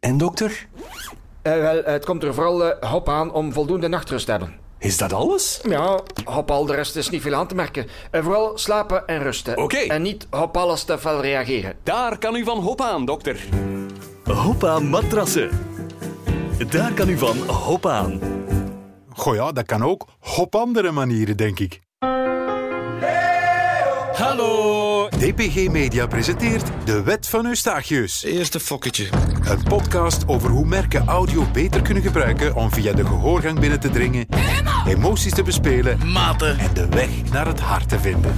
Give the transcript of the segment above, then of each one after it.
En dokter? Eh, wel, het komt er vooral eh, hop aan om voldoende nachtrust te hebben. Is dat alles? Ja, hop al, de rest is niet veel aan te merken. Eh, vooral slapen en rusten. Oké. En niet hop alles te fel reageren. Daar kan u van hop aan, dokter. Hoppa matrassen. Daar kan u van hop aan. Goh ja, dat kan ook op andere manieren, denk ik. Hallo. DPG Media presenteert De Wet van Eustachius. Eerste fokketje. Een podcast over hoe merken audio beter kunnen gebruiken om via de gehoorgang binnen te dringen, emoties te bespelen Maten. en de weg naar het hart te vinden.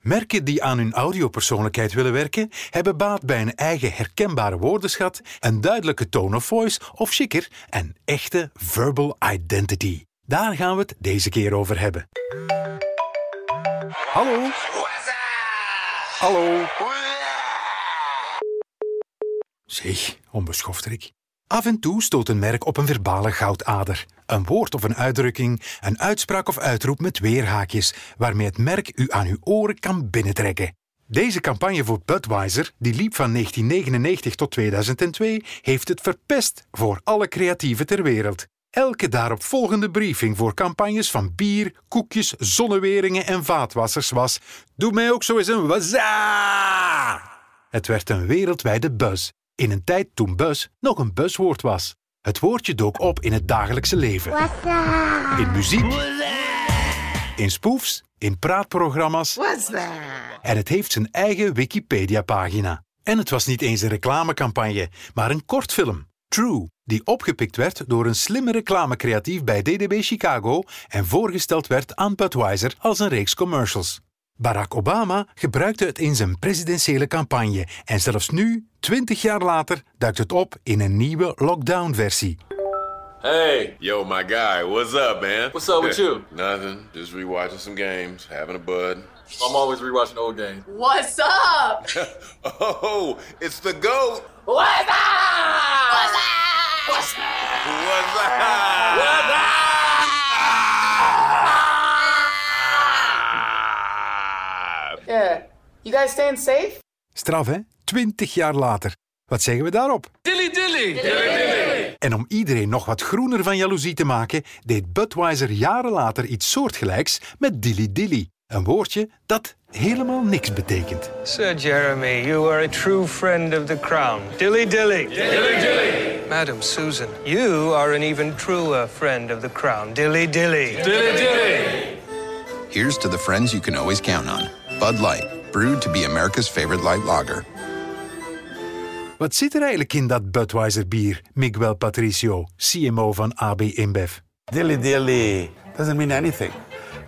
Merken die aan hun audiopersoonlijkheid willen werken, hebben baat bij een eigen herkenbare woordenschat, een duidelijke tone of voice of chicker, een echte verbal identity. Daar gaan we het deze keer over hebben. Hallo? Hallo? Zeg, onbeschofterik. Af en toe stoot een merk op een verbale goudader. Een woord of een uitdrukking, een uitspraak of uitroep met weerhaakjes, waarmee het merk u aan uw oren kan binnentrekken. Deze campagne voor Budweiser, die liep van 1999 tot 2002, heeft het verpest voor alle creatieven ter wereld. Elke daaropvolgende briefing voor campagnes van bier, koekjes, zonneweringen en vaatwassers was: Doe mij ook zo eens een waza! Het werd een wereldwijde buzz. In een tijd toen buzz nog een buzzwoord was. Het woordje dook op in het dagelijkse leven. In muziek. In spoofs. In praatprogramma's. En het heeft zijn eigen Wikipedia-pagina. En het was niet eens een reclamecampagne, maar een kortfilm. True, die opgepikt werd door een slimme reclamecreatief bij DDB Chicago en voorgesteld werd aan Budweiser als een reeks commercials. Barack Obama gebruikte het in zijn presidentiële campagne en zelfs nu, 20 jaar later, duikt het op in een nieuwe lockdown-versie. Hey, yo, my guy, what's up, man? What's up with you? Nothing. Just rewatching some games, having a bud. I'm always rewatching old games. What's up? oh, it's the goat. What's up? What's up? What's up? Yeah. You guys staying safe? Straf, hè? 20 jaar later. Wat zeggen we daarop? Dilly dilly. En om iedereen nog wat groener van jaloezie te maken, deed Budweiser jaren later iets soortgelijks met Dilly Dilly. Een woordje dat helemaal niks betekent. Sir Jeremy, you are a true friend of the crown. Dilly dilly. Dilly dilly. Madam Susan, you are an even truer friend of the crown. Dilly dilly. Dilly dilly. Here's to the friends you can always count on. Bud Light, brewed to be America's favorite light lager. Wat zit er eigenlijk in dat Budweiser bier, Miguel Patricio, CMO van AB InBev? Dilly dilly doesn't mean anything.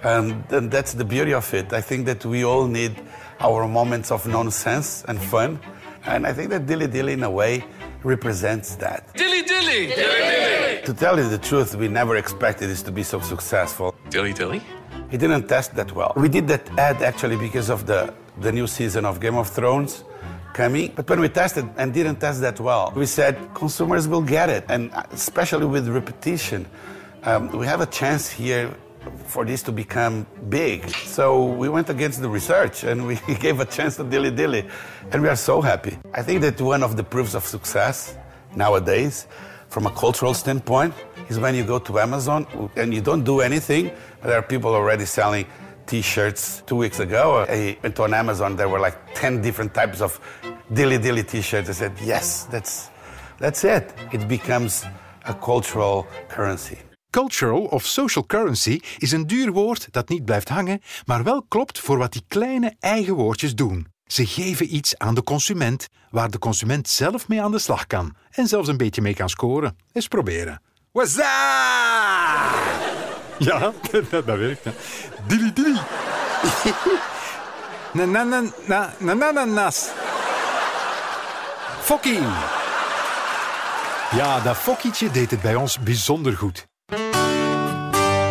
And, and that's the beauty of it. I think that we all need our moments of nonsense and fun. And I think that dilly dilly, in a way, represents that. Dilly dilly. Dilly dilly. To tell you the truth, we never expected this to be so successful. Dilly dilly. It didn't test that well. We did that ad actually because of the, the new season of Game of Thrones coming. But when we tested and didn't test that well, we said consumers will get it. And especially with repetition, um, we have a chance here for this to become big. So we went against the research and we gave a chance to Dilly Dilly. And we are so happy. I think that one of the proofs of success nowadays, from a cultural standpoint, is when you go to Amazon and you don't do anything, there are people already selling t-shirts. Two weeks ago, I went on Amazon, there were like 10 different types of Dilly Dilly t-shirts. I said, yes, that's, that's it. It becomes a cultural currency. Cultural of social currency is een duur woord dat niet blijft hangen, maar wel klopt voor wat die kleine eigen woordjes doen. Ze geven iets aan de consument waar de consument zelf mee aan de slag kan en zelfs een beetje mee kan scoren. Eens proberen. Wazza! Ja, dat, dat werkt. Hè. Dilly dilly. Na na na na na na na nas. Fokkie. Ja, dat fokkietje deed het bij ons bijzonder goed.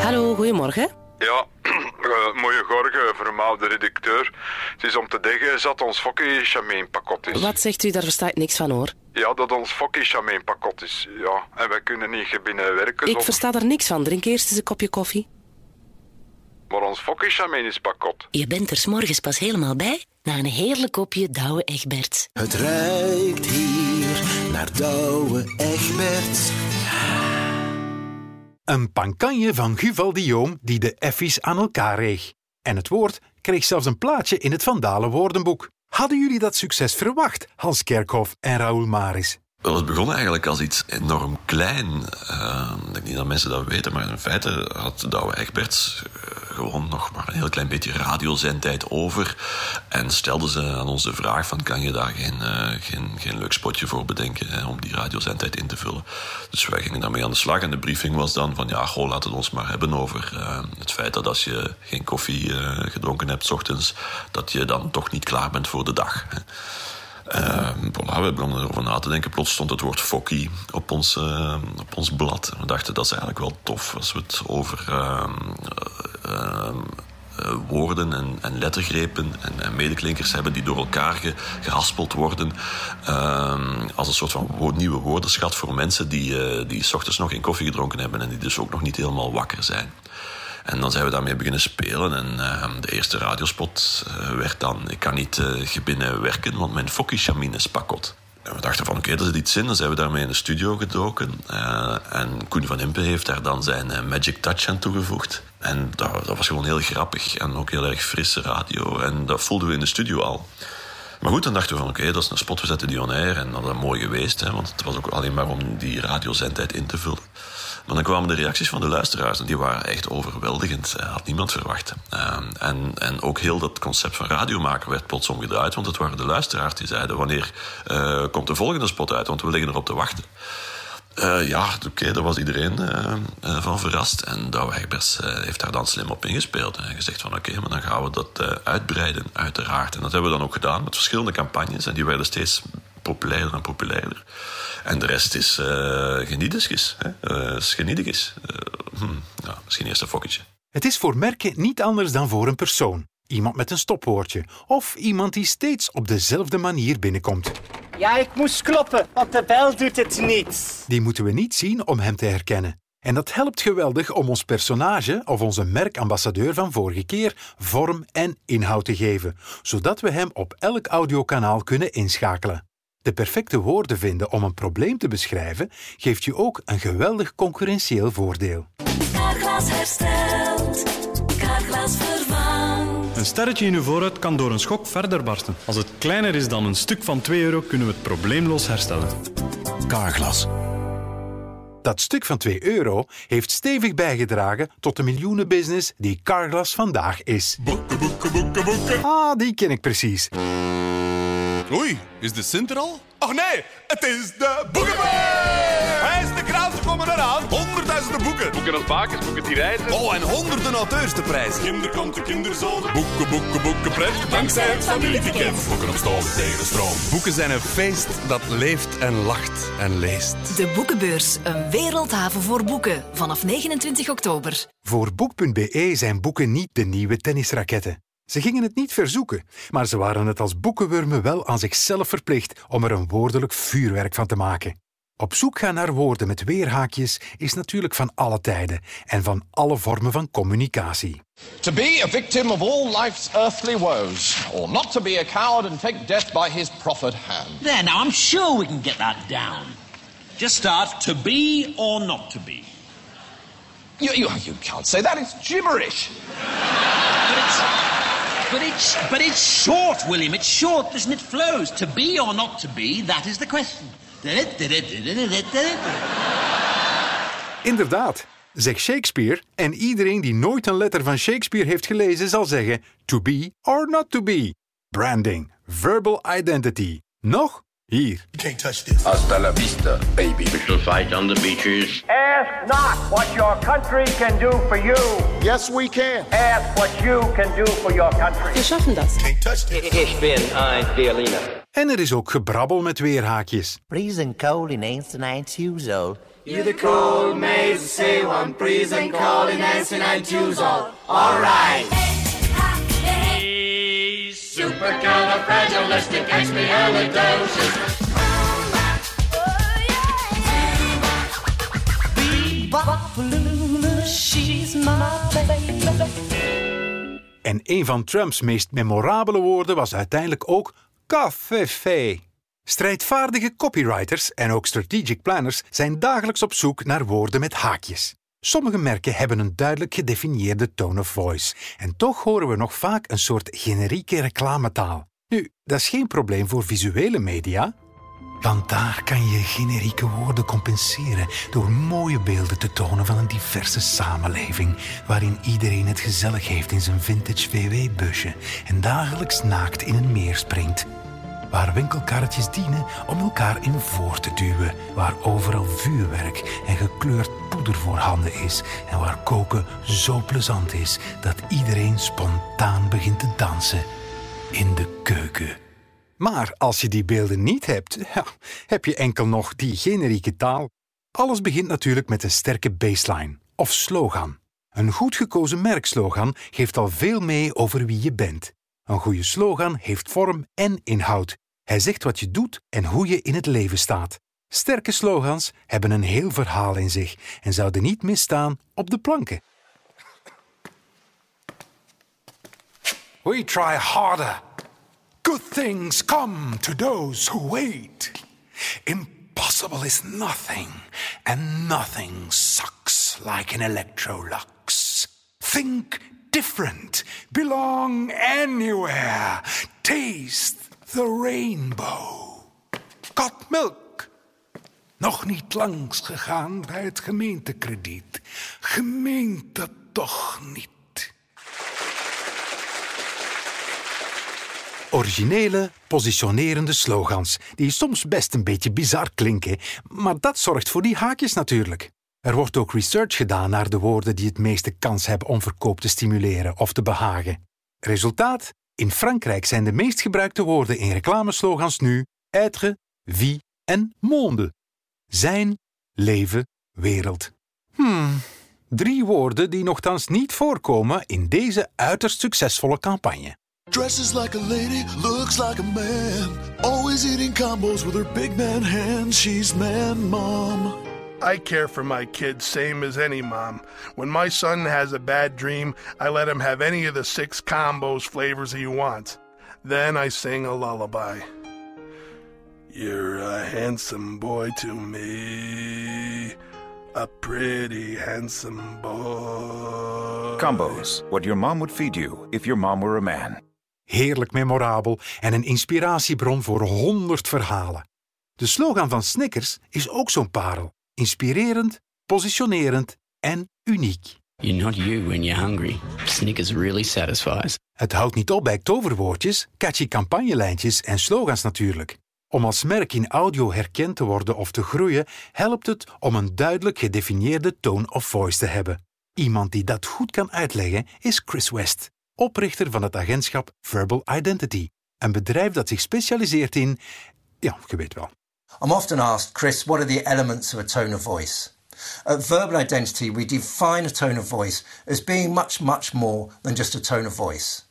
Hallo, goedemorgen. Ja, uh, mooie gorge, vermaalde redacteur. Het is om te zeggen, zat ons fokkie chameen pakot is. Wat zegt u? Daar versta ik niks van hoor. Ja, dat ons fokkie chameen pakot is. Ja, en wij kunnen niet binnen werken. Ik zonder- versta daar niks van. Drink eerst eens een kopje koffie. Maar ons fokkie chameen is pakot. Je bent er 's morgens pas helemaal bij na een heerlijk kopje Douwe Egberts. Het ruikt hier naar Douwe Egberts. Een pankanje van Guval Diome die de effies aan elkaar reeg. En het woord kreeg zelfs een plaatje in het Vandalen woordenboek. Hadden jullie dat succes verwacht, Hans Kerkhoff en Raoul Maris? Wel, het begon eigenlijk als iets enorm klein. Uh, ik denk niet dat mensen dat weten, maar in feite had Douwe Egberts uh, gewoon nog maar een heel klein beetje radiozendtijd over. En stelden ze aan ons de vraag van, kan je daar geen, uh, geen, geen leuk spotje voor bedenken hè, om die radiozendtijd in te vullen. Dus wij gingen daarmee aan de slag en de briefing was dan van, ja, goh, laat het ons maar hebben over het feit dat als je geen koffie gedronken hebt s ochtends, dat je dan toch niet klaar bent voor de dag. Uh, voilà, we begonnen erover na te denken. Plots stond het woord fokkie op ons, uh, op ons blad. We dachten dat is eigenlijk wel tof als we het over uh, woorden en, en lettergrepen en, en, medeklinkers hebben die door elkaar ge, gehaspeld worden. Ehm, als een soort van nieuwe woordenschat voor mensen die, die s ochtends nog geen koffie gedronken hebben en die dus ook nog niet helemaal wakker zijn. En dan zijn we daarmee beginnen spelen. En uh, de eerste radiospot uh, werd dan... Ik kan niet uh, binnen werken, want mijn fokkie-chamine is pakot. En we dachten van, oké, okay, er zit iets in. Dan zijn we daarmee in de studio gedoken. en Koen van Impe heeft daar dan zijn magic touch aan toegevoegd. En dat, dat was gewoon heel grappig. En ook heel erg frisse radio. En dat voelden we in de studio al. Maar goed, dan dachten we van oké, dat is een spot, we zetten die. En dat is mooi geweest, hè, want het was ook alleen maar om die radiozendtijd in te vullen. Maar dan kwamen de reacties van de luisteraars en die waren echt overweldigend. Dat had niemand verwacht. en, en ook heel dat concept van radiomaker werd plots omgedraaid, want het waren de luisteraars die zeiden wanneer uh, komt de volgende spot uit, want we liggen erop te wachten. Uh, ja, oké, daar was iedereen van verrast. En Douwe Egberts heeft daar dan slim op ingespeeld. En gezegd van oké, maar dan gaan we dat uitbreiden, uiteraard. En dat hebben we dan ook gedaan met verschillende campagnes. En die werden steeds populairder en populairder. En de rest is uh, genietjes. Uh, genietjes. Uh, hm, ja, misschien eerst een fokketje. Het is voor merken niet anders dan voor een persoon. Iemand met een stopwoordje. Of iemand die steeds op dezelfde manier binnenkomt. Ja, ik moest kloppen, want de bel doet het niet. Die moeten we niet zien om hem te herkennen. En dat helpt geweldig om ons personage of onze merkambassadeur van vorige keer vorm en inhoud te geven, zodat we hem op elk audiokanaal kunnen inschakelen. De perfecte woorden vinden om een probleem te beschrijven geeft je ook een geweldig concurrentieel voordeel. Carglass herstelt, Carglass vervangt. Een sterretje in uw vooruit kan door een schok verder barsten. Als het kleiner is dan een stuk van 2 euro, kunnen we het probleemloos herstellen. Carglass. Dat stuk van 2 euro heeft stevig bijgedragen tot de miljoenenbusiness die Carglass vandaag is. Boeken, boeken, boeken, boeken. Ah, die ken ik precies. Oei, is de Sint er al? Ach nee, het is de Boekenbeurs! Hij is de kraan, ze komen eraan. Honderdduizenden boeken. Boeken als bakens, boeken die reizen. Oh, en honderden auteurs te prijzen. Kinderkanten, kinderzoden. Boeken, boeken, boeken, pret. Dankzij het familieticket. Boeken op stoom tegen stroom. Boeken zijn een feest dat leeft en lacht en leest. De Boekenbeurs, een wereldhaven voor boeken. Vanaf 29 oktober. Voor Boek.be zijn boeken niet de nieuwe tennisraketten. Ze gingen het niet verzoeken, maar ze waren het als boekenwurmen wel aan zichzelf verplicht om er een woordelijk vuurwerk van te maken. Op zoek gaan naar woorden met weerhaakjes is natuurlijk van alle tijden en van alle vormen van communicatie. To be a victim of all life's earthly woes, or not to be a coward and take death by his proffered hand. There, now I'm sure we can get that down. Just start to be or not to be. You, you, you can't say that, it's gibberish. But it's, short, William. It's short, doesn't it? Flows. To be or not to be, that is the question. Inderdaad, zegt Shakespeare en iedereen die nooit een letter van Shakespeare heeft gelezen zal zeggen to be or not to be. Branding, verbal identity. Nog? Hier. Can't touch this. Hasta la vista, baby. We shall fight on the beaches. Ask not what your country can do for you. Yes, we can. Ask what you can do for your country. Wir schaffen das. Can't touch this. Ich bin ein Berliner. En er is ook gebrabbel met weerhaakjes. Freezing cold in 1992. You the cold maze, say one freezing cold in 1992. All right. En een van Trumps meest memorabele woorden was uiteindelijk ook café. Strijdvaardige copywriters en ook strategic planners zijn dagelijks op zoek naar woorden met haakjes. Sommige merken hebben een duidelijk gedefinieerde tone of voice en toch horen we nog vaak een soort generieke reclametaal. Nu, dat is geen probleem voor visuele media, want daar kan je generieke woorden compenseren door mooie beelden te tonen van een diverse samenleving, waarin iedereen het gezellig heeft in zijn vintage VW-busje en dagelijks naakt in een meer springt. Waar winkelkarretjes dienen om elkaar in voor te duwen, waar overal vuurwerk en gekleurd poeder voorhanden is en waar koken zo plezant is dat iedereen spontaan begint te dansen in de keuken. Maar als je die beelden niet hebt, ja, heb je enkel nog die generieke taal. Alles begint natuurlijk met een sterke baseline of slogan. Een goed gekozen merkslogan geeft al veel mee over wie je bent. Een goede slogan heeft vorm en inhoud. Hij zegt wat je doet en hoe je in het leven staat. Sterke slogans hebben een heel verhaal in zich en zouden niet misstaan op de planken. We try harder. Good things come to those who wait. Impossible is nothing, and nothing sucks like an electrolux. Think different, belong anywhere, taste the rainbow. Got milk. Nog niet langs gegaan bij het gemeentekrediet. Gemeente toch niet. Originele, positionerende slogans, die soms best een beetje bizar klinken, maar dat zorgt voor die haakjes natuurlijk. Er wordt ook research gedaan naar de woorden die het meeste kans hebben om verkoop te stimuleren of te behagen. Resultaat? In Frankrijk zijn de meest gebruikte woorden in reclameslogans nu être, vie en monde. Zijn, leven, wereld. Hmm, drie woorden die nogthans niet voorkomen in deze uiterst succesvolle campagne. Dresses like a lady, looks like a man. Always eating combos with her big man. She's man mom. I care for my kids same as any mom. When my son has a bad dream, I let him have any of the six combos flavors he wants. Then I sing a lullaby. You're a handsome boy to me. A pretty handsome boy. Combos, what your mom would feed you if your mom were a man. Heerlijk memorabel en een inspiratiebron voor honderd verhalen. De slogan van Snickers is ook zo'n parel. Inspirerend, positionerend en uniek. You're not you when you're hungry. Snickers really satisfies. Het houdt niet op bij toverwoordjes, catchy campagnelijntjes en slogans natuurlijk. Om als merk in audio herkend te worden of te groeien, helpt het om een duidelijk gedefinieerde tone of voice te hebben. Iemand die dat goed kan uitleggen is Chris West, oprichter van het agentschap Verbal Identity, een bedrijf dat zich specialiseert in, ja, je weet wel. I'm often asked, Chris, what are the elements of a tone of voice? At Verbal Identity, we define a tone of voice as being much, much more than just a tone of voice.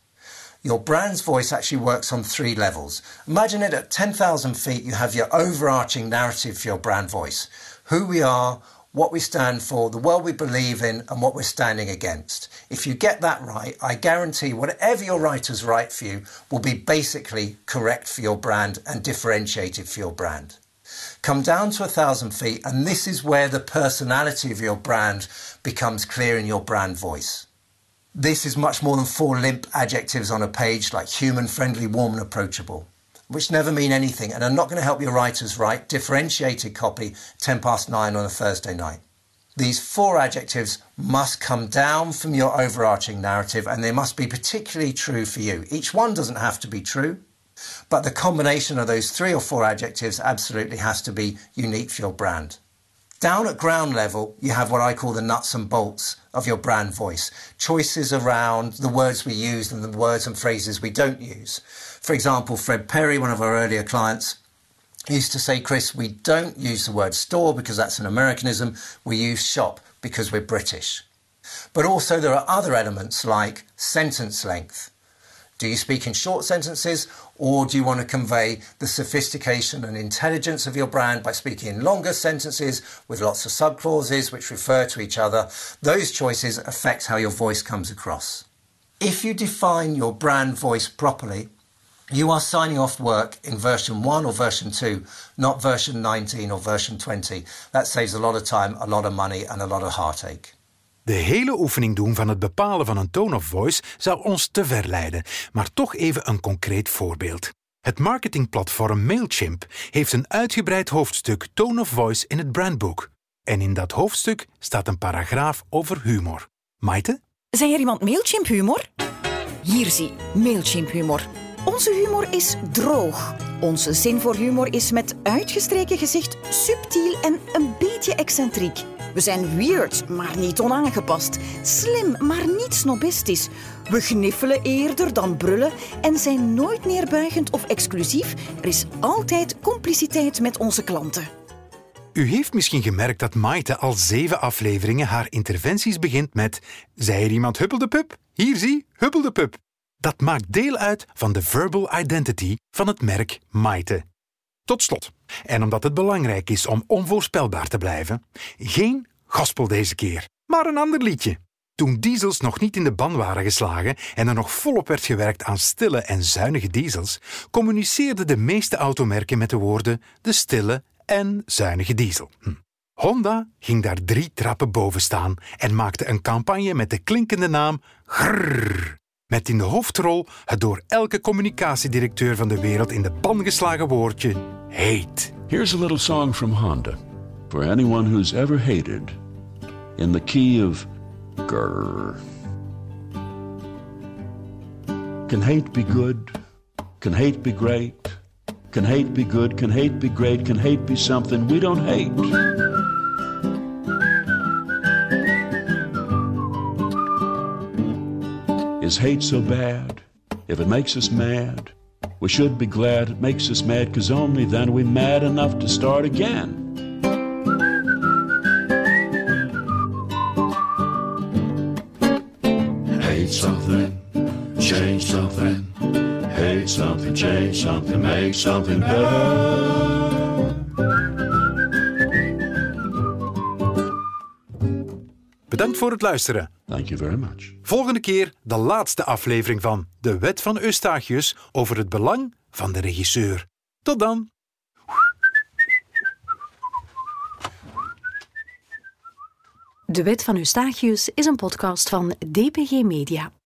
Your brand's voice actually works on three levels. Imagine it at 10,000 feet, you have your overarching narrative for your brand voice who we are, what we stand for, the world we believe in, and what we're standing against. If you get that right, I guarantee whatever your writers write for you will be basically correct for your brand and differentiated for your brand. Come down to a thousand feet, and this is where the personality of your brand becomes clear in your brand voice. This is much more than four limp adjectives on a page like human, friendly, warm, and approachable, which never mean anything and are not going to help your writers write differentiated copy 10 past 9 on a Thursday night. These four adjectives must come down from your overarching narrative and they must be particularly true for you. Each one doesn't have to be true, but the combination of those three or four adjectives absolutely has to be unique for your brand. Down at ground level, you have what I call the nuts and bolts of your brand voice. Choices around the words we use and the words and phrases we don't use. For example, Fred Perry, one of our earlier clients, used to say, Chris, we don't use the word store because that's an Americanism. We use shop because we're British. But also, there are other elements like sentence length. Do you speak in short sentences or do you want to convey the sophistication and intelligence of your brand by speaking in longer sentences with lots of subclauses which refer to each other? Those choices affect how your voice comes across. If you define your brand voice properly, You are signing off work in version 1 or version 2, not version 19 or version 20. That saves a lot of time, a lot of money and a lot of heartache. De hele oefening doen van het bepalen van een tone of voice zou ons te ver leiden, maar toch even een concreet voorbeeld. Het marketingplatform Mailchimp heeft een uitgebreid hoofdstuk Tone of Voice in het brandboek. En in dat hoofdstuk staat een paragraaf over humor. Maite? Zijn er iemand Mailchimp humor? Hier zie, Mailchimp humor. Onze humor is droog. Onze zin voor humor is met uitgestreken gezicht subtiel en een beetje excentriek. We zijn weird, maar niet onaangepast. Slim, maar niet snobistisch. We gniffelen eerder dan brullen en zijn nooit neerbuigend of exclusief. Er is altijd compliciteit met onze klanten. U heeft misschien gemerkt dat Maite al zeven afleveringen haar interventies begint met Zei er iemand huppel de pup? Hier zie, huppel de pup. Dat maakt deel uit van de verbal identity van het merk Maite. Tot slot, en omdat het belangrijk is om onvoorspelbaar te blijven, geen gospel deze keer, maar een ander liedje. Toen diesels nog niet in de ban waren geslagen en er nog volop werd gewerkt aan stille en zuinige diesels, communiceerden de meeste automerken met de woorden de stille en zuinige diesel. Hm. Honda ging daar drie trappen boven staan en maakte een campagne met de klinkende naam Grrr. Met in de hoofdrol het door elke communicatiedirecteur van de wereld in de pan geslagen woordje hate. Here's a little song from Honda for anyone who's ever hated in the key of grrr. Can hate be good? Can hate be great? Can hate be good? Can hate be great? Can hate be something we don't hate? Is hate so bad? If it makes us mad, we should be glad it makes us mad, cause only then we mad enough to start again. Hate something, change something. Hate something, change something, make something better. Bedankt voor het luisteren. Thank you very much. Volgende keer de laatste aflevering van De Wet van Eustachius over het belang van de regisseur. Tot dan. De Wet van Eustachius is een podcast van DPG Media.